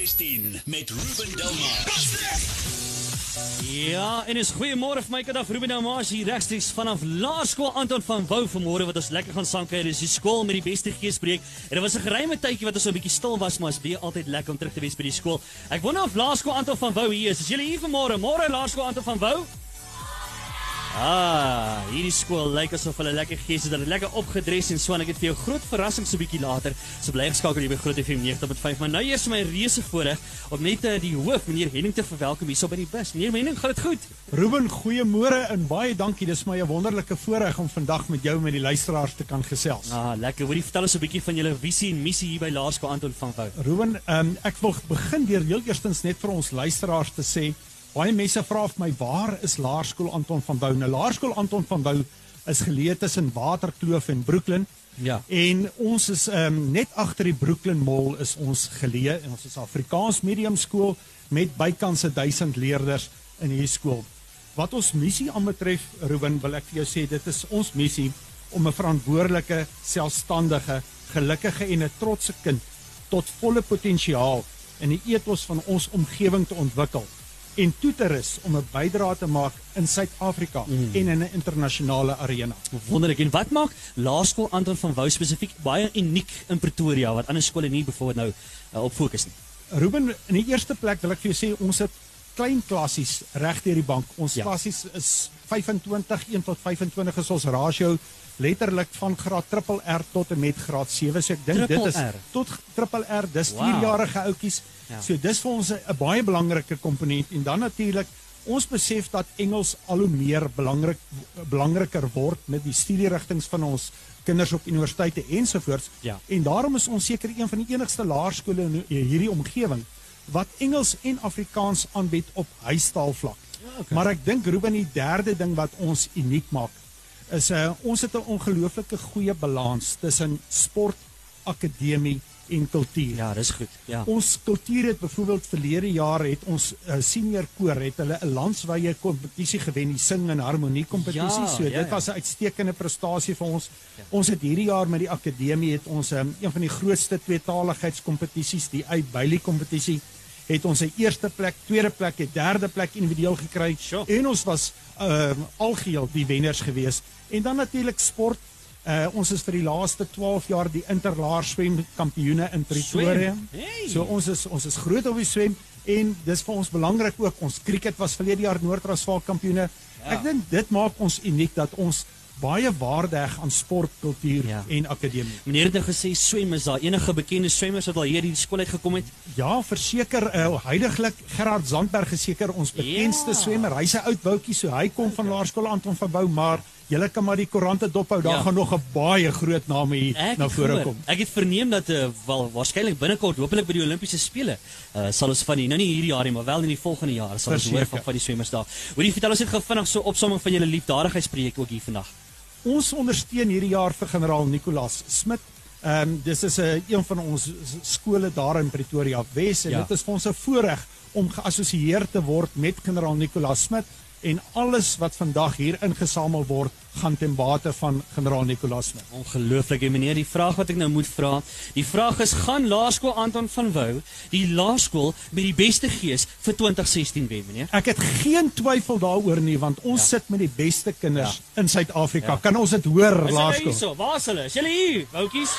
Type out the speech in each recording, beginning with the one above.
2016 met Ruben Delmar. Ja, en is goeiemôre vir my kind af Ruben Amaas hier regstreeks vanaf Laerskool Anton van Wouw vanmôre wat ons lekker gaan sankuier. Dis die skool met die beste geespreek. En dit was 'n geruime tydjie wat ons so 'n bietjie stil was, maar is baie altyd lekker om terug te wees by die skool. Ek wonder of Laerskool Anton van Wouw hier is. Is julle hier vanmôre? Môre Laerskool Anton van Wouw? Ah, hierdie skool lyk asof hulle lekker gees het. Hulle het lekker opgedres en so en ek het vir jou groot verrassing so bietjie later. So bly geskakel hier by Groot FM 90.5. Maar nou eers my reuse voorreg om net uh, die hoof meneer Henning te verwelkom hier so by die bus. Meneer Henning, gaan dit goed? Ruben, goeiemôre en baie dankie. Dis my 'n wonderlike voorreg om vandag met jou met die luisteraars te kan gesels. Ah, lekker. Hoorie, vertel ons 'n bietjie van julle visie en missie hier by Laerskool Anton van Wouw. Ruben, um, ek wil begin deur heel eerstens net vir ons luisteraars te sê Baie mense vra vir my waar is Laerskool Anton van Wouw? Nou Laerskool Anton van Wouw is geleë tussen Waterkloof en Brooklyn. Ja. En ons is ehm um, net agter die Brooklyn Mall is ons geleë en ons is Afrikaans medium skool met bykans 1000 leerders in hierdie skool. Wat ons missie aanbetref, Ruben, wil ek vir jou sê dit is ons missie om 'n verantwoordelike, selfstandige, gelukkige en 'n trotse kind tot volle potensiaal in die etos van ons omgewing te ontwikkel en toe te rus om 'n bydrae te maak in Suid-Afrika mm. en in 'n internasionale arena. Wonderlik. En wat maak Laerskool Anton van Wouw spesifiek baie uniek in Pretoria wat ander skole nie byvoorbeeld nou uh, op fokus nie? Ruben, in die eerste plek wil ek vir jou sê ons het klein klassies reg deur die bank. Ons ja. klassies is 25 1 tot 25 is ons rasio letterlik van graad triple R tot en met graad 7. So ek dink dit is R. tot triple R. Dis 4-jarige wow. Ja. So dis vir ons 'n baie belangrike komponent en dan natuurlik ons besef dat Engels al hoe meer belangrik belangriker word met die studierigtinge van ons kinders op universiteite ensovoorts. Ja. En daarom is ons seker een van die enigste laerskole in hierdie omgewing wat Engels en Afrikaans aanbied op huistaalvlak. Ja, okay. Maar ek dink Ruben die derde ding wat ons uniek maak is uh, ons het 'n ongelooflike goeie balans tussen sport, akademie en kultuur. Ja, dis goed. Ja. Ons kultuur het byvoorbeeld verlede jaar het ons uh, senior koor het hulle 'n landswye kompetisie gewen, die sing en harmonie kompetisie. Ja, so dit ja, ja. was 'n uitstekende prestasie vir ons. Ja. Ons het hierdie jaar met die akademie het ons um, een van die grootste tweetaaligheidskompetisies, die Uit Bailey kompetisie het ons 'n eerste plek, tweede plek, 'n derde plek individueel gekry sure. en ons was uh, algeheel die wenners gewees. En dan natuurlik sport. Uh ons is vir die laaste 12 jaar die interlaar swem kampioene in Pretoria. Hey. So ons is ons is groot op die swem en dis vir ons belangrik ook. Ons cricket was verlede jaar Noord-Transvaal kampioene. Ja. Ek dink dit maak ons uniek dat ons baie waarde heg aan sport, kultuur ja. en akademie. Meneer het nou gesê swem is daar enige bekende swemmers wat al hier die skool uit gekom het? Ja, verseker, uh, heidaglik Gerard Zandberg is seker ons bekendste ja. swemmer. Hy's 'n oud boutjie, so hy kom van Laerskool Anton van Bou, maar Julle kan maar die koerante dophou, daar ja. gaan nog 'n baie groot name hier ek na vore kom. Ek het verneem dat uh, wel waarskynlik binnekort, hopelik by die Olimpiese spele, uh, sal ons van die nou nie hierdie jaar nie, maar wel in die volgende jaar sal ons hoor van van die swemmers daar. Hoorie, vertel ons net gou vinnig so opsomming van julle liefdadigheidsprojek ook hier vandag. Ons ondersteun hierdie jaar vir generaal Nicolas Smit. Ehm um, dis is 'n uh, een van ons skole daar in Pretoria Wes en ja. dit is vir ons 'n voorreg om geassosieer te word met generaal Nicolas Smit en alles wat vandag hier ingesamel word gaan ten bate van generaal Nicolaas Smit. Ongelooflik, meneer, die vraag wat ek nou moet vra, die vraag is gaan Laerskool Anton van Wouw die laerskool met die beste gees vir 2016 wen, meneer? Ek het geen twyfel daaroor nie want ons ja. sit met die beste kinders ja. in Suid-Afrika. Ja. Kan ons dit hoor, laerskool? Waar is hulle? Is hulle hier? Woutjies?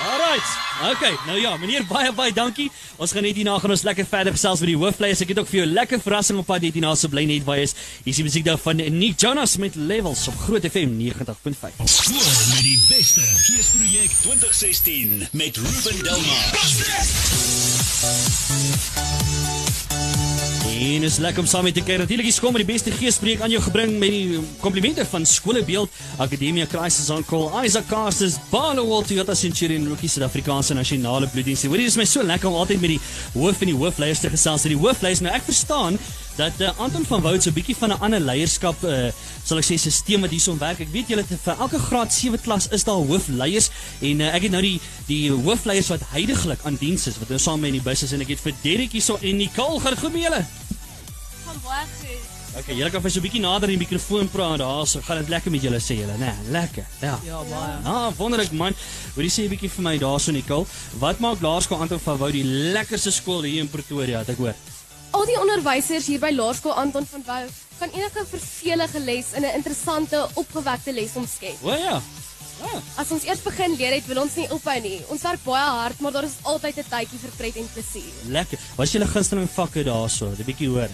Alright. Okay, nou ja, meneer baie baie dankie. Ons gaan net hierna gaan ons lekker verder gesels met die hoofleiers. Ek het ook vir jou lekker verrassing op pad hierna so bly net jy is. Hier is die musiek daar van Nick Jonas met Levels op Groot FM 90.5. Skool met die beste geesprojek 2016 met Ruben Delmar. En is lekker om saam met te kuier. Natuurlik is kom met die beste geespreek aan jou gebring met die komplimente van Skolebeeld, Akademia Crisis on Call, Isaac Casters, Balo Walter, Toyota Centurion, Rookie Suid-Afrikaanse Nasionale Bloeddienste. Hoorie, dit is my so lekker om altyd met die hoof en die hoofleiers te gesels. Die hoofleiers, nou ek verstaan dat uh, Anton van Wout so 'n bietjie van 'n ander leierskap uh, sal ek sê stelsel wat hierson werk. Ek weet julle vir elke graad 7 klas is daar hoofleiers en uh, ek het nou die die hoofleiers wat heidaglik aan diens is wat nou saam met in die bus is en ek het vir Derek hierso en Nicole gaan goed met julle. Van baie goed. Okay, julle kan vir so 'n bietjie nader in die mikrofoon praat daar, so gaan dit lekker met julle sê julle, né? Nee, lekker. Ja. Ja, baie. Ah, wonderlik man. Wil jy sê 'n bietjie vir my daarso Nicole? Wat maak Laerskool Anton van Wouw die lekkerste skool hier in Pretoria, het ek hoor? Al die onderwysers hier by Laerskool Anton van Wouw kan enige vervelige les in 'n interessante, opgewekte les omskep. O ja. Ja. As ons eers begin leer het, wil ons nie ophou nie. Ons werk baie hard, maar daar is altyd 'n tydjie vir pret en plesier. Lekker. Wat is julle gunsteling vakke daarso? 'n Bietjie hoor.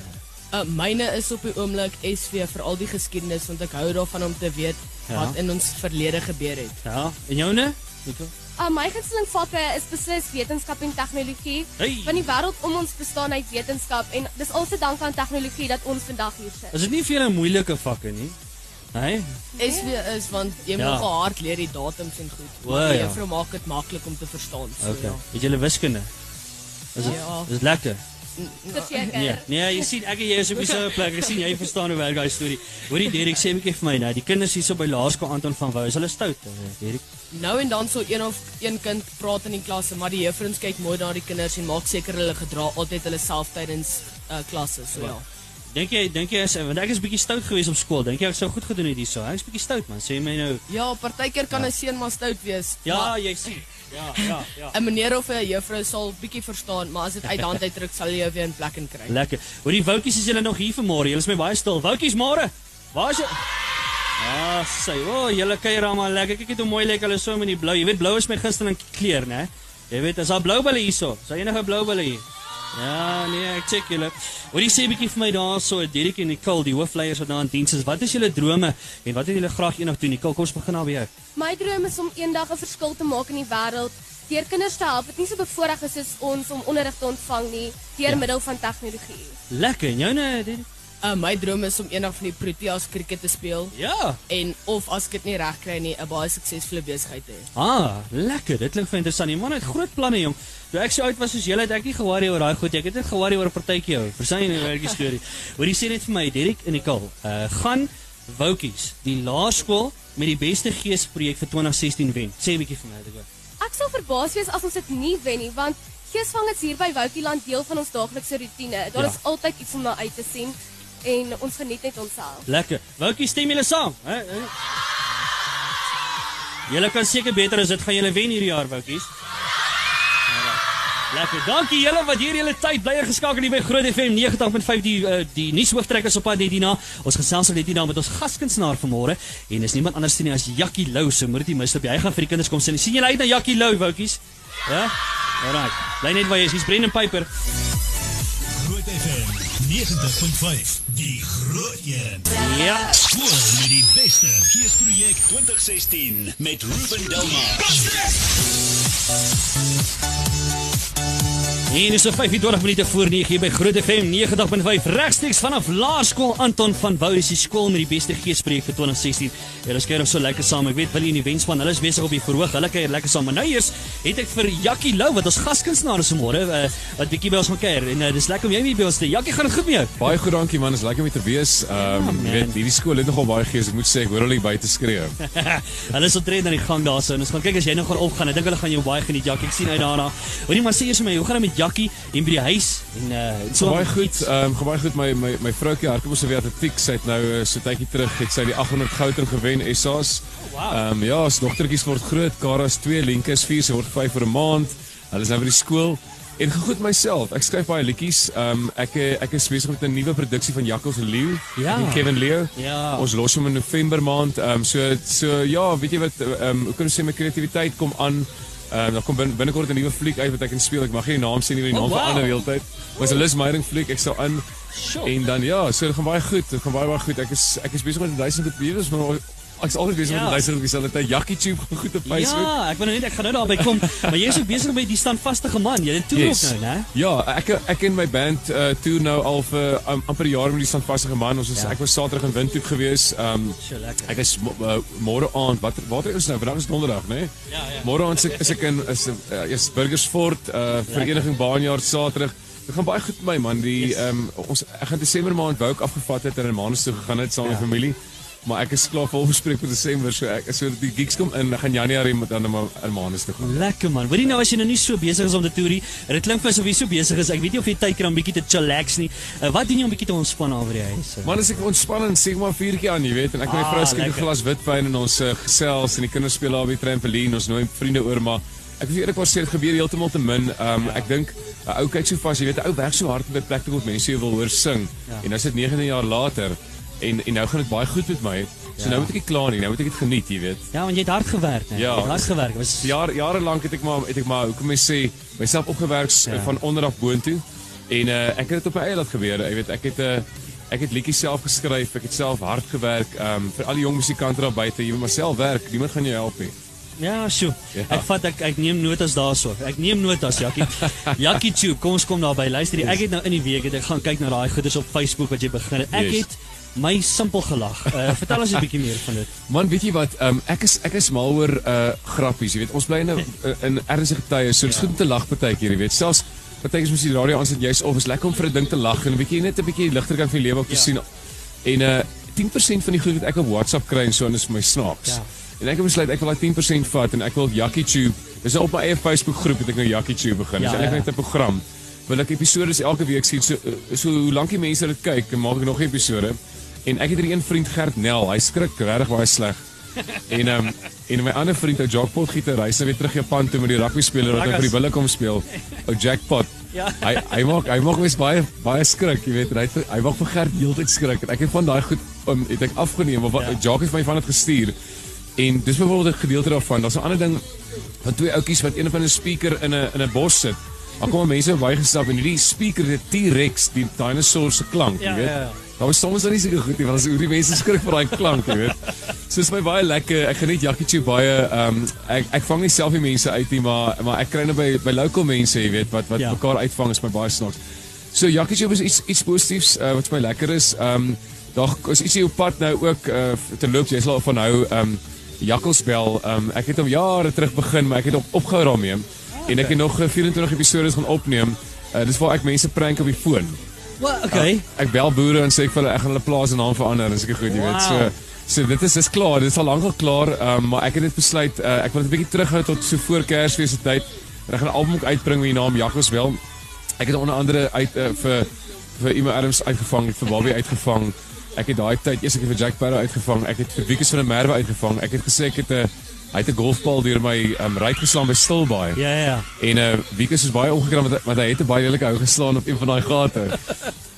Uh, myne is op die oomblik SV vir al die geskiedenis want ek hou daarvan om te weet Ja. ja. wat in ons verlede gebeur het. Ja. En joune? Nicole? Uh, my gunsteling vakke is beslis wetenskap en tegnologie. Hey. Want die wêreld om ons bestaan uit wetenskap en dis al se dank aan tegnologie dat ons vandag hier sit. Is dit nie vir julle moeilike vakke nie? Nee. SV is want jy Ja. moet gehard leer die datums en goed. O, ja. juffrou maak dit maklik om te verstaan. So, Okay. ja. Het julle wiskunde? Is dit Ja. is lekker? Verseker. Nee, nee, jy sien ek en jy is op dieselfde plek. Ek sien jy verstaan hoe werk daai storie. Hoorie Derek, sê 'n bietjie vir my nou, die kinders hierso by Laerskool Anton van Wouw, is hulle stout, eh, Derek? Nou en dan so een of een kind praat in die klas, maar die juffrouens kyk mooi na die kinders en maak seker hulle gedra altyd hulle self tydens uh, klasse. So ja. Dink jy dink jy is want ek is bietjie stout geweest op skool. Dink jy ek sou goed gedoen het hierso? Ek is bietjie stout man. Sê my nou. Ja, partykeer kan 'n seun maar stout wees. Ja, maar jy sien. Ja, ja, ja. 'n meneer of 'n juffrou sal bietjie verstaan, maar as dit uit hand uitdruk sal jy weer in plek in kry. Lekker. Hoorie Woutjies, is julle nog hier vanmôre? Julle is my baie stil. Woutjies, môre. Waar is jy? Ah, sê, o, oh, julle kuier almal lekker. Kyk net hoe mooi lyk hulle so met die blou. Jy weet blou is my gunsteling kleur, né? Jy weet, is daar blou bulle hierso? Is daar enige blou bulle hier? Ja, nee, ek check julle. Hoorie sê 'n bietjie vir my daarso, Derek en Nicole, die hoofleiers wat daar in diens is. Wat is julle drome en wat wil julle graag eendag doen? Nicole, kom ons begin nou by jou. My droom is om eendag 'n verskil te maak in die wêreld deur kinders te help wat nie so bevoorreg is soos ons om onderrig te ontvang nie deur Ja. middel van tegnologie. Lekker. En joune, Derek? Uh, my droom is om eendag vir die Proteas krieket te speel Ja. en of as ek dit nie reg kry nie, 'n baie suksesvolle besigheid te hê. Ah, lekker. Dit klink vir interessant. Die man het groot planne, jong. Toe ek so oud was soos julle, het ek nie ge-worry oor daai goed nie. Ek het net ge-worry oor 'n partytjie hou. Verstaan jy nou werkie storie? Hoor jy sê net vir my, Derek en Nicole, uh gaan Woutjies, die laerskool met die beste geesprojek vir 2016 wen. Sê 'n bietjie vir my, dit. Ek sal verbaas wees as ons dit nie wen nie, want geesvang is hier by Woutieland deel van ons daaglikse roetine. Daar Ja. is altyd iets om na uit te sien en ons geniet net onsself. Lekker. Woutjies, stem julle saam, hè? Julle kan seker beter as dit gaan julle wen hierdie jaar, Woutjies. Lekker. Dankie julle wat hier julle tyd bly geskakel hier by Groot FM 90.5 die uh, die nuushooftrekkers op pad Netina. Ons gesels met Netina met ons gaskunstenaar vanmôre en is niemand anders nie as Jakkie Lou. So moet dit nie mis op. Hy gaan vir die kinders kom sien. sien julle uit na Jakkie Lou, Woutjies? Ja? Alraai. Bly net waar jy is. Hier's Brendan Piper. Groot FM 90.5. Die groot een. Ja. Skool met die beste. Geesprojek 2016 met Ruben Delmar. En is so 25 minute voor 9 hier by Groot FM 90.5 regstreeks vanaf Laerskool Anton van Wouw is die skool met die beste geespreek vir 2016. Hulle skuier ons so lekker saam. Ek weet Willie en die wenspan, hulle is besig op die verhoog. Hulle kuier lekker saam. Maar nou eers het ek vir Jakkie Lou wat ons gaskunstenaar is vanmôre uh, wat bietjie by ons gaan kuier en uh, dis lekker om jou hier by ons te. Jakkie, gaan dit goed met jou? Baie goed, dankie man. Is lekker om te wees. Ehm um, jy weet, hierdie skool het nogal baie gees. Ek moet sê, ek hoor hulle buite skree. hulle is omtrent aan die gang daarso en ons gaan kyk as jy nou gaan opgaan. Ek dink hulle gaan jou baie geniet, Jakkie. Ek sien uit daarna. Hoorie maar sê eers vir my, hoe gaan dit met Jakkie en by die huis en uh So baie goed. Ehm um, baie goed my my my vroukie hardloop ons weer atletiek. Sy het nou eh, so tydjie terug het sy die 800 goudring gewen SA's. wow. Ehm um, ja, as dogtertjies word groot. Kara's 2, Lienke is 4, sy word 5 vir 'n maand. Hulle is nou by die skool. En gegoed myself. Ek skryf baie liedjies. Ehm um, ek eh, ek is besig met 'n nuwe produksie van Jakkals en Leeu. Ja. En Kevin Leo. Ja. Ons los hom in November maand. Ehm um, so so ja, weet jy wat ehm um, hoe kan ek sê my kreatiwiteit kom aan. Ehm um, dan kom bin- binnekort 'n nuwe fliek uit wat ek kan speel. Ek mag nie die naam sê nie, want die Oh, naam wow. verander heeltyd. Was 'n Liz Meyering fliek. Ek sou aan Sure. en dan ja, so dit gaan baie goed. Dit gaan baie baie goed. Ek is ek is besig met 1000 goed video's, maar ek is altyd besig Ja. met 1000 goed. Sal dit Jackie Tube gaan goed op Facebook? Ja, ek wil nou net ek gaan nou daarby kom, maar jy is ook besig met die standvaste man. Jy het toe Yes. ook nou, né? Ja, ek ek en my band uh toer nou al vir um, amper 'n jaar met die standvaste man. Ons is Ja. ek was Saterdag in Windhoek gewees. Um So lekker. ek is uh, môre aand wat wat is nou? Vandag is donderdag, né? Nee? Ja, ja. Môre aand is ek is ek in is uh, is Burgersfort uh vereniging Baanjaar Saterdag. Dit gaan baie goed met my man. Die Yes. ehm um, ons ek gaan Desember maand wou ek afgevat het en in Maandag toe gegaan het saam met Ja. familie. Maar ek is klaar vol bespreek vir Desember, so ek so die gigs kom in, dan gaan Januarie met dan maar in Manus toe gaan. Lekker man. Hoorie nou as jy nou nie so besig is om te toerie, dit klink vir asof jy so besig is. Ek weet nie of jy tyd kry om bietjie te chillax nie. Uh, wat doen jy om bietjie te ontspan by die huis? Man, as ek ontspan en sê maar vuurtjie aan, jy weet, en ek en my Ah, vrou skink 'n glas witwyn en ons uh, gesels en die kinders speel daar op die trampolien, ons nooi vriende oor, maar ek weet eerlikwaar sê dit gebeur heeltemal te min. Um ek dink 'n ou kyk so vas, jy weet, 'n ou werk so hard op 'n plek toe wat mense jou wil hoor sing. Ja. En is dit 19 jaar later en en nou gaan dit baie goed met my. So Ja. nou moet ek nie kla nie, nou moet ek dit geniet, jy weet. Ja, want jy het hard gewerk, né? Ja. Jy het hard gewerk. Dit Was Jaar jare lank het ek maar het ek maar hoe kom ek sê myself opgewerk Ja. van onder af boontoe. En uh, ek het dit op my eie laat gebeur. Ek weet ek het 'n uh, ek het liedjies self geskryf, ek het self hard gewerk um vir al die jong musikante daar buite. Jy moet maar self werk. Niemand gaan jou help nie. Ja, sjoe. Ja. Ek vat ek ek neem notas daarso. Ek neem notas, Jakkie. Jakkie Tube, kom ons kom daarby. Luister, ek het nou in die week het ek gaan kyk na daai goeders op Facebook wat jy begin het. Ek Yes. het my simpel gelag. Uh, vertel ons 'n bietjie meer van dit. Man, weet jy wat? Um ek is ek is mal oor uh grappies, jy weet. Ons bly in 'n in ernstige tye, so dit is goed om te lag partykeer, jy weet. Selfs partykeer moet jy die radio aansit jy's of is lekker om vir 'n ding te lag en 'n bietjie net 'n bietjie ligter kan vir jou lewe op te Ja. sien. En uh 10% van die goed wat ek op WhatsApp kry en so en is vir my snaaks. Ja. En ek het besluit ek wil daai 10% vat en ek wil Jakkie Tube. Dis nou op my eie Facebook groep het ek nou Jakkie Tube begin. Ja, Dis eintlik ja. net 'n program. Wil ek episode elke week sien so so hoe lank die mense dit kyk, en maak ek nog episode. En ek het hier een vriend Gert Nel, hy skrik regtig baie sleg. En ehm um, en my ander vriend ou Jackpot gieter, hy's nou weer terug Japan toe met die rugby speler wat nou vir die bulle kom speel. Ou Jackpot. Ja. Hy hy maak hy maak mens baie baie skrik, jy weet, hy hy maak vir Gert heeltyd skrik. En ek het van daai goed um, het ek afgeneem, maar wat Ja. ja. Jack het my van dit gestuur. En dis byvoorbeeld 'n gedeelte daarvan. Daar's 'n ander ding van twee oudjies wat een van 'n speaker in 'n in 'n bos sit. Daar kom mense bygestap en hierdie speaker het 'n T-Rex, die dinosour se klank, Ja, jy weet. ja, ja. Daar was soms dan nie seker goed nie, want as hoe die mense skrik vir daai klank, jy weet. So is my baie lekker. Ek geniet Jackie Chew baie. Ehm um, ek ek vang nie self die mense uit nie, maar maar ek kry nou by by local mense, jy weet, wat wat Ja. mekaar uitvang is my baie snaaks. So Jackie Chew is iets iets positiefs uh, wat vir my lekker is. Ehm um, daar is ietsie op pad nou ook uh, te loop. Jy sal van hou ehm um, Jakkalsbel. Ehm um, ek het hom jare terug begin, maar ek het op opgehou daarmee. En ek het nog eh, 24 episode gaan opneem. Uh, dis waar ek mense prank op die foon. Wat? Okay. Ek bel boere en sê ek vir hulle ek gaan hulle plaas en naam verander en seker goed, jy weet. Wow. So so dit is dis klaar, dit is al lank al klaar, um, maar ek het net besluit uh, ek wil dit 'n bietjie terughou tot so voor Kersfees se tyd. En ek gaan 'n album ook uitbring met die naam Jakkoswel. Ek het onder andere uit uh, vir vir Emma Adams uitgevang, vir Bobby uitgevang. Ek het daai tyd eers ek het vir Jack Sparrow uitgevang. Ek het vir Wikus van der Merwe uitgevang. Ek het gesê ek het 'n hy het 'n golfbal deur my um, ryk geslaan by Stilbaai. Ja, ja. En uh is baie ongekram want, hy- want hy het 'n baie lelike hou geslaan op een van daai gate.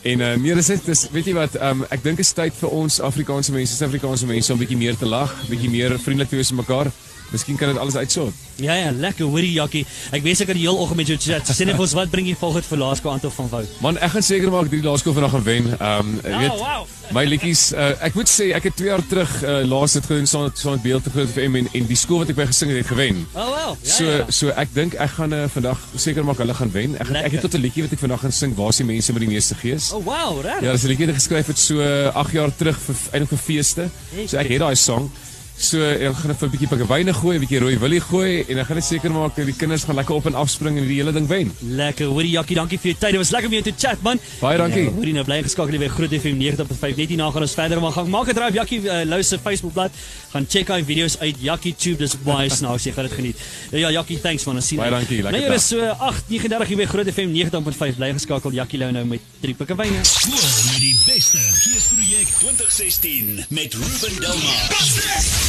En uh nee, dis net dis weet jy wat, um ek dink is tyd vir ons Afrikaanse mense, Suid-Afrikaanse mense om bietjie meer te lag, bietjie meer vriendelik te wees met mekaar. Miskien kan dit alles uitsort. Ja, ja, lekker. Hoorie Jakkie. Ek weet ek kan die heel oggend met jou chat. Sê net vir ons wat bring jy volgende vir Laasko Anton van Wout? Man, ek gaan seker maak drie laaskool vandag gaan wen. Um jy weet, wow. my liedjies, uh, ek moet sê ek het 2 jaar terug uh, laas dit gedoen saam saam met Beeld te groot FM en, en die skool wat ek by gesing het, het gewen. Oh wel. Ja, so ja. so ek dink ek gaan uh, vandag seker maak hulle gaan wen. Ek gaan, ek Lekker. het tot 'n liedjie wat ek vandag gaan sing, waar is die mense met die meeste gees? Oh wow, reg. Ja, dis 'n liedjie wat geskryf het so 8 jaar terug vir eintlik vir feeste. So ek het daai song. So ek gaan net vir 'n bietjie pikkewyne gooi, 'n bietjie rooi willie gooi en ek gaan net seker maak dat die kinders gaan lekker op en afspring en die hele ding wen. Lekker. Hoorie Jakkie, dankie vir jou tyd. Dit was lekker om jou te chat, man. Baie dankie. Ja, hoorie nou bly geskakel hier by Groot FM 90.5. Net hierna gaan ons verder maar gaan maak 'n draai op Jakkie uh, Lou se Facebookblad. Gaan check hy video's uit Jakkie Tube. Dis baie snaaks. Jy gaan dit geniet. Ja, ja Jakkie, thanks man. Ons sien. Baie dankie, lekker Nou, is so 8:39 hier by Groot FM 90.5. Bly geskakel Jakkie Lou nou met drie pikkewyne. Skool met die beste geesprojek 2016 met Ruben Delmar.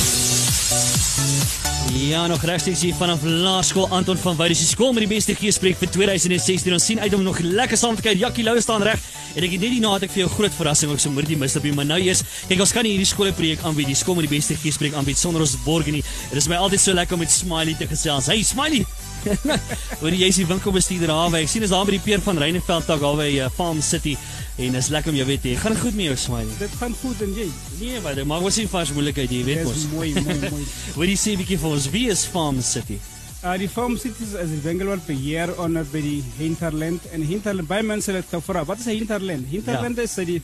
Ja, nog regstreeks hier vanaf Laerskool Anton van Wyk. Dis die skool met die beste geespreek vir 2016. Ons sien uit om nog lekker saam te kyk. Jakkie Lou staan reg. En ek het net hierna het ek vir jou groot verrassing ook so moet jy mis op nie. Maar nou eers, kyk ons kan nie hierdie skoolprojek aanbied. Die skool met die beste geespreek aanbied sonder ons borg nie. Dit is my altyd so lekker om met Smiley te gesels. Hey Smiley. Hoor jy is die winkelbestuurder daar by. Ek sien is daar by die Peer van Reyneveld daar daar by uh, Farm City. En is lekker om jou weet jy. Gaan dit goed met jou Smiley? Dit gaan goed en jy? Nee, maar dit maak ons nie vars moeilikheid jy weet Dis mos. mooi, mooi, mooi. Hoor jy sê bietjie vir ons wie is Farm City? Uh, die Farm Cities is die winkel wat beheer onder by die Hinterland en Hinterland baie mense het gevra wat is 'n Hinterland? Hinterland is die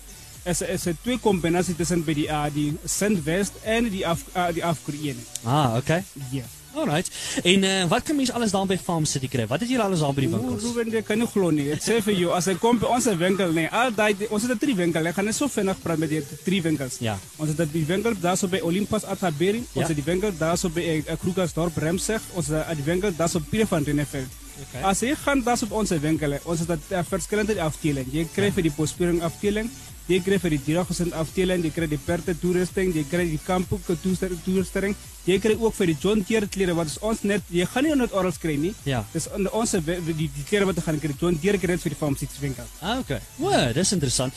is is 'n twee kombinasie tussen by die uh, die Sandwest en die af uh, die Afkoreene. Ah, okay. Ja. Alright. En uh, wat kan mense alles daar by Farm City kry? Wat het julle alles daar by die Hoe winkels? Ruben, jy kan nie glo nie. Ek sê vir jou, as ek kom by ons winkel, nee, al daai ons het 'n drie winkel. Ek gaan net so vinnig praat met die drie winkels. Ja. Ons het die winkel daarso by Olympus Athaberi, ons Ja. het die winkel daarso by uh, Krugersdorp Remseg, ons het uh, die winkel daarso by Pierre van Renneveld. Okay. As jy gaan daarso op ons winkel, ons het 'n uh, verskillende afdeling. Jy kry vir die posspiering afdeling, jy kry vir die diergesond afdeling, jy kry die perde toerusting, jy kry die kampo toerusting, jy kry ook vir die John Deere klere wat is ons net jy gaan nie net oral kry nie. Ja. Dis onder ons die, die klere wat jy gaan kry, John Deere kry vir die Farm City winkel. Ah, okay. Wow, dis interessant.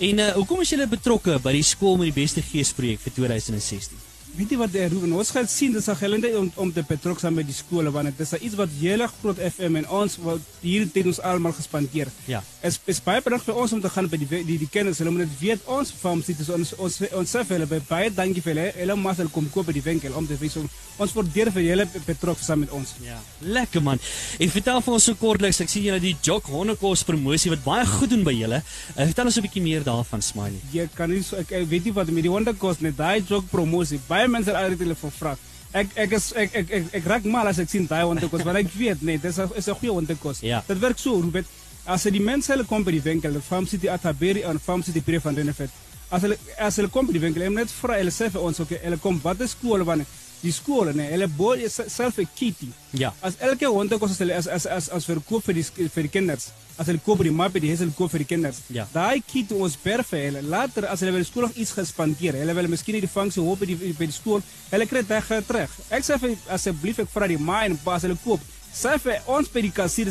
En uh, hoekom is julle betrokke by die skool met die beste gees projek vir 2016? Weet jy wat eh, Ruben, ons gaan sien dis 'n geleentheid om om te betrok saam met die skole want dit is iets wat hele groot FM en ons wat hier teen ons almal gespandeer. Ja. Es is baie bedank vir ons om te gaan by die die, die kennis. Hulle moet dit weet ons farm sit ons ons ons sê vir hulle by baie dankie vir hulle. Hulle moet hulle kom koop by die winkel om te wys ons waardeer vir julle betrok saam met ons. Ja. Lekker man. En vertel vir ons so kortliks, ek sien julle die Jock Honnekos promosie wat baie goed doen by julle. Uh, vertel ons 'n bietjie meer daarvan, Smiley. Jy kan nie so ek, ek weet nie wat met die Wonder kos net daai joke promosie. Baie mense het altyd hulle vra. Ek ek is ek ek ek, ek raak mal as ek sien daai Wonder kos, want ek weet nee, dis is 'n goeie Wonder kos. Ja. Dit werk so, Ruben. As die mense hulle kom by die winkel, die Farm City Athaberi en Farm City Pre van Renneveld. As hulle as hulle kom by die winkel, hulle net vra hulle sê vir ons, okay, hulle kom wat is skool wanneer die skole nee, hulle bood self 'n kitty. Ja. As elke Wonder kos as hulle as as as, as verkoop vir die sk- vir die kinders. As hulle koop by die map by die hulle koop vir die kinders. Ja. Daai kit ons per vir hulle. Later as hulle by die skool nog iets gespandeer, hulle wil miskien nie die funksie hoop by die by die skool, hulle kry dit reg terug. Ek sê vir asseblief ek vra die ma en pa as hulle koop, sê vir ons by die kassier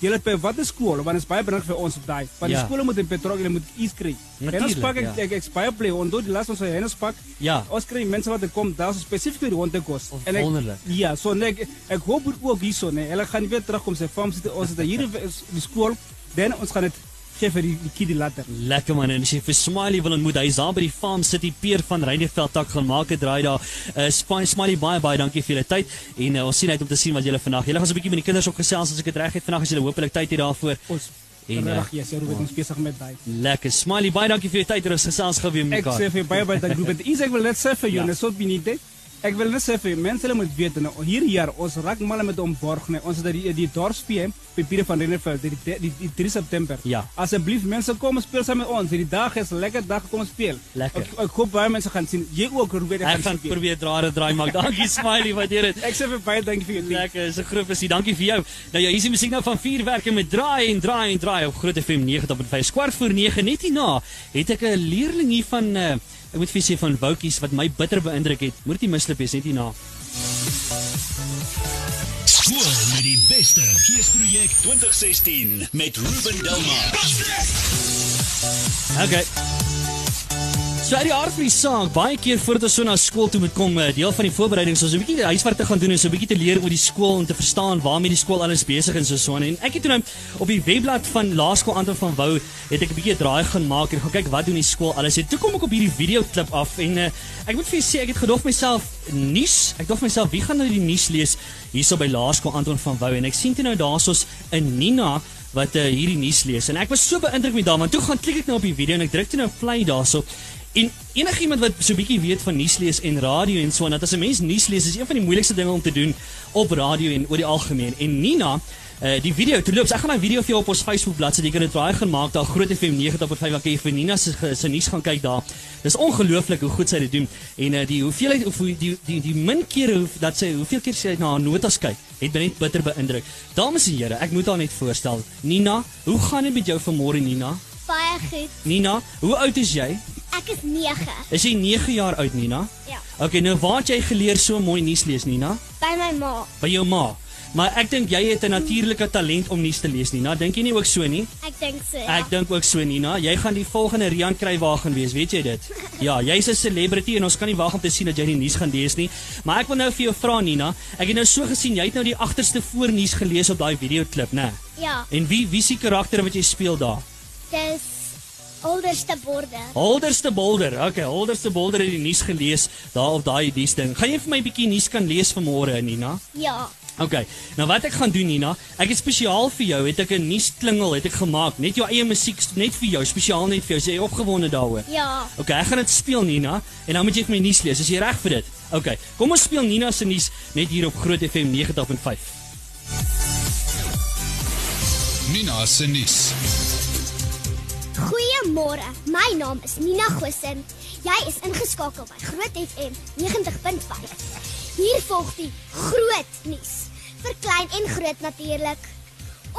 Julle by watter skool want dit is baie belangrik vir ons op daai. Want Ja. die skole moet in betrok, hulle moet iets kry. En ons pak ek ja. ek, ek baie bly onthou die las ons hy ons pak. Ja. Ons kry mense wat er kom daar so spesifiek vir die hondekos. Oh, ek wonderlik. ja, so nee, ek, ek hoop ook hierso nee. Hulle gaan weer terugkom sê farm sit ons het hier is die skool, dan ons gaan dit gee vir die, die kiddie later. Lekker man en as jy vir Smiley wil ontmoet, hy's daar by die Farm City Peer van Reineveld tak gaan maak 'n draai daar. Uh Smiley baie baie dankie vir julle tyd en uh, ons sien uit om te sien wat julle vandag. Julle gaan so 'n bietjie met die kinders ook gesels as ek dit reg het. Vandag as julle hopelik tyd het daarvoor. Ons En, reg, ja, sê Ruben ons besig met daai. Lekker. Smiley baie dankie vir jou tyd. Ons gesels gou weer met Ek mekaar. sê vir baie baie dankie Ruben. Iets ek wil net sê vir jou, Ja. net so binne Ek wil net sê vir mense hulle moet weet nou hier jaar ons raak mal met om borg nee ons het die die dorpsspie by Pieter van Renneveld die, die, die, die 3 September. Ja. Asseblief mense kom speel saam met ons. Die dag is 'n lekker dag kom speel. Lekker. Ek, ek hoop baie mense gaan sien. Jy ook Ek gaan sien. probeer draai draai maak. Dankie Smiley, waardeer dit. Ek sê vir baie dankie vir jou. Lekker, is 'n groot plezier. Dankie vir jou. Nou ja, hier is die musiek nou van Vuurwerke met Draai en Draai en Draai op Groot FM 90.5. Kwart voor 9 net hierna het ek 'n leerling hier van uh, ek moet vir sê van Woutjies wat my bitter beïndruk het. Moet dit nie misloop wees net hierna. Skool met die beste geesprojek 2016 met Ruben Delmar. Okay. So uit die aard van die saak, baie keer voordat ons so na skool toe moet kom, eh, deel van die voorbereiding is so 'n bietjie huiswerk te gaan doen en so 'n bietjie te leer oor die skool en te verstaan waarmee die skool alles besig is en so aan. En ek het toe nou op die webblad van Laerskool Anton van Wouw het ek 'n bietjie draai gaan maak en gaan kyk wat doen die skool alles. En toe kom ek op hierdie video klip af en uh, ek moet vir julle sê ek het gedog myself nuus. Ek dog myself wie gaan nou die nuus lees hierso by Laerskool Anton van Wouw en ek sien toe nou daarsoos 'n Nina wat uh, hierdie nuus lees en ek was so beïndruk met daarvan. Toe gaan klik ek nou op die video en ek druk toe nou play daarso. En enigiemand wat so 'n bietjie weet van nuus lees en radio en so en dat as 'n mens nuus lees is een van die moeilikste dinge om te doen op radio en oor die algemeen. En Nina Uh, die video toe loops. Ek gaan daai video vir jou op ons Facebook bladsy, jy kan dit draai gaan maak daar Groot FM 90.5 waar jy vir Nina se se nuus gaan kyk daar. Dis ongelooflik hoe goed sy dit doen. En uh, die hoeveelheid of hoe die die die min kere hoe dat sy hoeveel keer sy na haar notas kyk, het my net bitter beïndruk. Dames en here, ek moet haar net voorstel. Nina, hoe gaan dit met jou vanmôre Nina? Baie goed. Nina, hoe oud is jy? Ek is 9. Is jy 9 jaar oud Nina? Ja. Okay, nou waar het jy geleer so mooi nuus lees Nina? By my ma. By jou ma. Maar ek dink jy het 'n natuurlike talent om nuus te lees Nina. Dink jy nie ook so nie? Ek dink so. Ja. Ek dink ook so Nina. Jy gaan die volgende Rian Kruiwagen wees, weet jy dit? Ja, jy's 'n celebrity en ons kan nie wag om te sien dat jy die nuus gaan lees nie. Maar ek wil nou vir jou vra Nina. Ek het nou so gesien jy het nou die agterste voornuus gelees op daai videoklip, né? Ja. En wie wie se karakter wat jy speel daar? Dis olderste borde. Holderste Bolder. Okay, Holderste Bolder het die nuus gelees daar op daai dies ding. Gaan jy vir my 'n bietjie nuus kan lees vanmôre Nina? Ja. Okay. Nou wat ek gaan doen Nina, ek het spesiaal vir jou het ek 'n nuusklingel het ek gemaak, net jou eie musiek net vir jou, spesiaal net vir jou. Is jy opgewonde daaroor? Ja. Okay, ek gaan dit speel Nina en dan moet jy vir my nuus lees. Is jy reg vir dit? Okay. Kom ons speel Nina se nuus net hier op Groot FM 90.5. Nina se nuus. Goeiemôre. My naam is Nina Gossin. Jy is ingeskakel by Groot FM 90.5. Hier volg die groot nuus vir klein en groot natuurlik.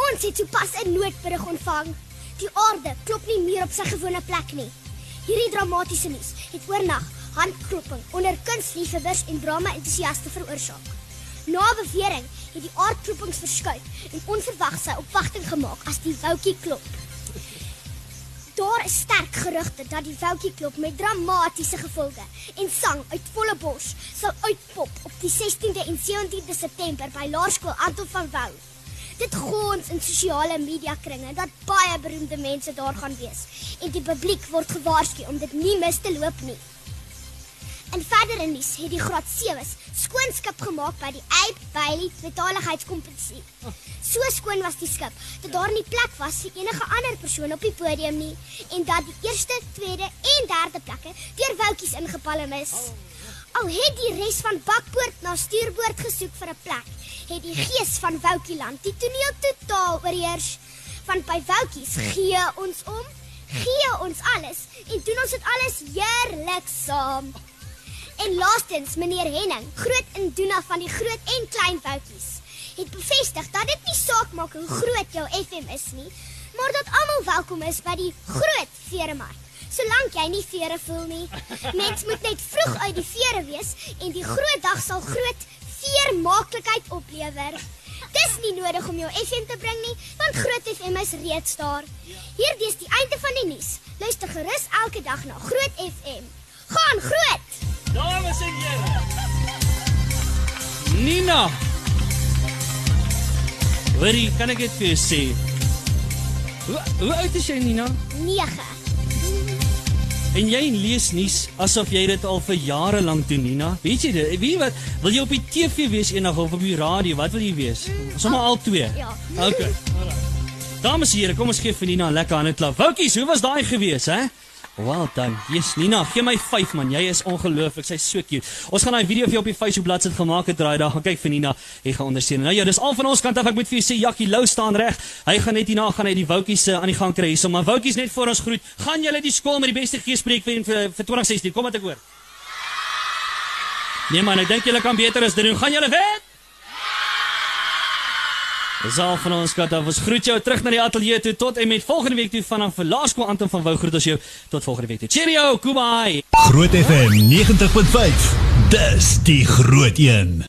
Ons het sopas 'n noodberig ontvang. Die aarde klop nie meer op sy gewone plek nie. Hierdie dramatiese nuus het oornag handklopping onder kunstliefhebbers en drama-entoesiaste veroorsaak. Na bewering het die aardklopings verskuif en onverwags sy opwagting gemaak as die woutjie klop. Daar is sterk gerugte dat die woutjie klop met dramatiese gevolge en sang uit volle bors sal uitpop op die 16de en 17de September by Laerskool Anton van Wouw. Dit gons in sosiale media kringe dat baie beroemde mense daar gaan wees en die publiek word gewaarsku om dit nie mis te loop nie. In verdere nuus het die graad 7's skoonskip gemaak by die Ape Bailey betalingheidskompetisie. So skoon was die skip dat daar nie plek was vir enige ander persoon op die podium nie en dat die eerste, tweede en derde plekke deur woutjies ingepalm is. Al het die res van bakboord na stuurboord gesoek vir 'n plek, het die gees van Woutjieland die toneel totaal oorheers. Want by Woutjies gee ons om, gee ons alles en doen ons dit alles heerlik saam. En laastens meneer Henning, groot indiener van die groot en klein foutjies, het bevestig dat dit nie saak maak hoe groot jou FM is nie, maar dat almal welkom is by die groot veeremark. Solank jy nie vere voel nie. Mens moet net vroeg uit die vere wees en die groot dag sal groot veermaaklikheid oplewer. Dis nie nodig om jou FM te bring nie, want Groot FM is reeds daar. Hierdie is die einde van die nuus. Luister gerus elke dag na Groot FM. Gaan groot. Dames en here. Nina. Hoorie, kan ek dit vir jou sê? Hoe, hoe oud is jy Nina? 9. En jy lees nuus asof jy dit al vir jare lank doen Nina. Weet jy dit? Wie wat wil jy op die TV wees eendag of op die radio? Wat wil jy wees? Sommige al twee. Ja. Okay. Dames en here, kom ons gee vir Nina 'n lekker hande klap. Woutjies, hoe was daai gewees, hè? Well done. Yes, Nina, gee my 5 man. Jy is ongelooflik. Sy's so cute. Ons gaan daai video vir jou op die Facebook bladsy gemaak het draai daar. Gaan kyk vir Nina. Hy gaan ondersteun. Nou ja, dis al van ons kant af. Ek moet vir jou sê Jackie Lou staan reg. Hy gaan net hierna gaan hy die Woutjies uh, aan die gang kry hierso. Maar Woutjies net voor ons groet. Gaan julle die skool met die beste geespreek vir vir, vir 2016. Kom wat ek hoor. Nee man, ek dink julle kan beter as dit doen. Gaan julle wen? Dis al van ons kant af. Ons groet jou terug na die ateljee toe tot en met volgende week toe vanaf Laerskool Anton van Wouw groet ons jou tot volgende week toe. Cheerio, goodbye. Groot FM 90.5. Dis die groot een.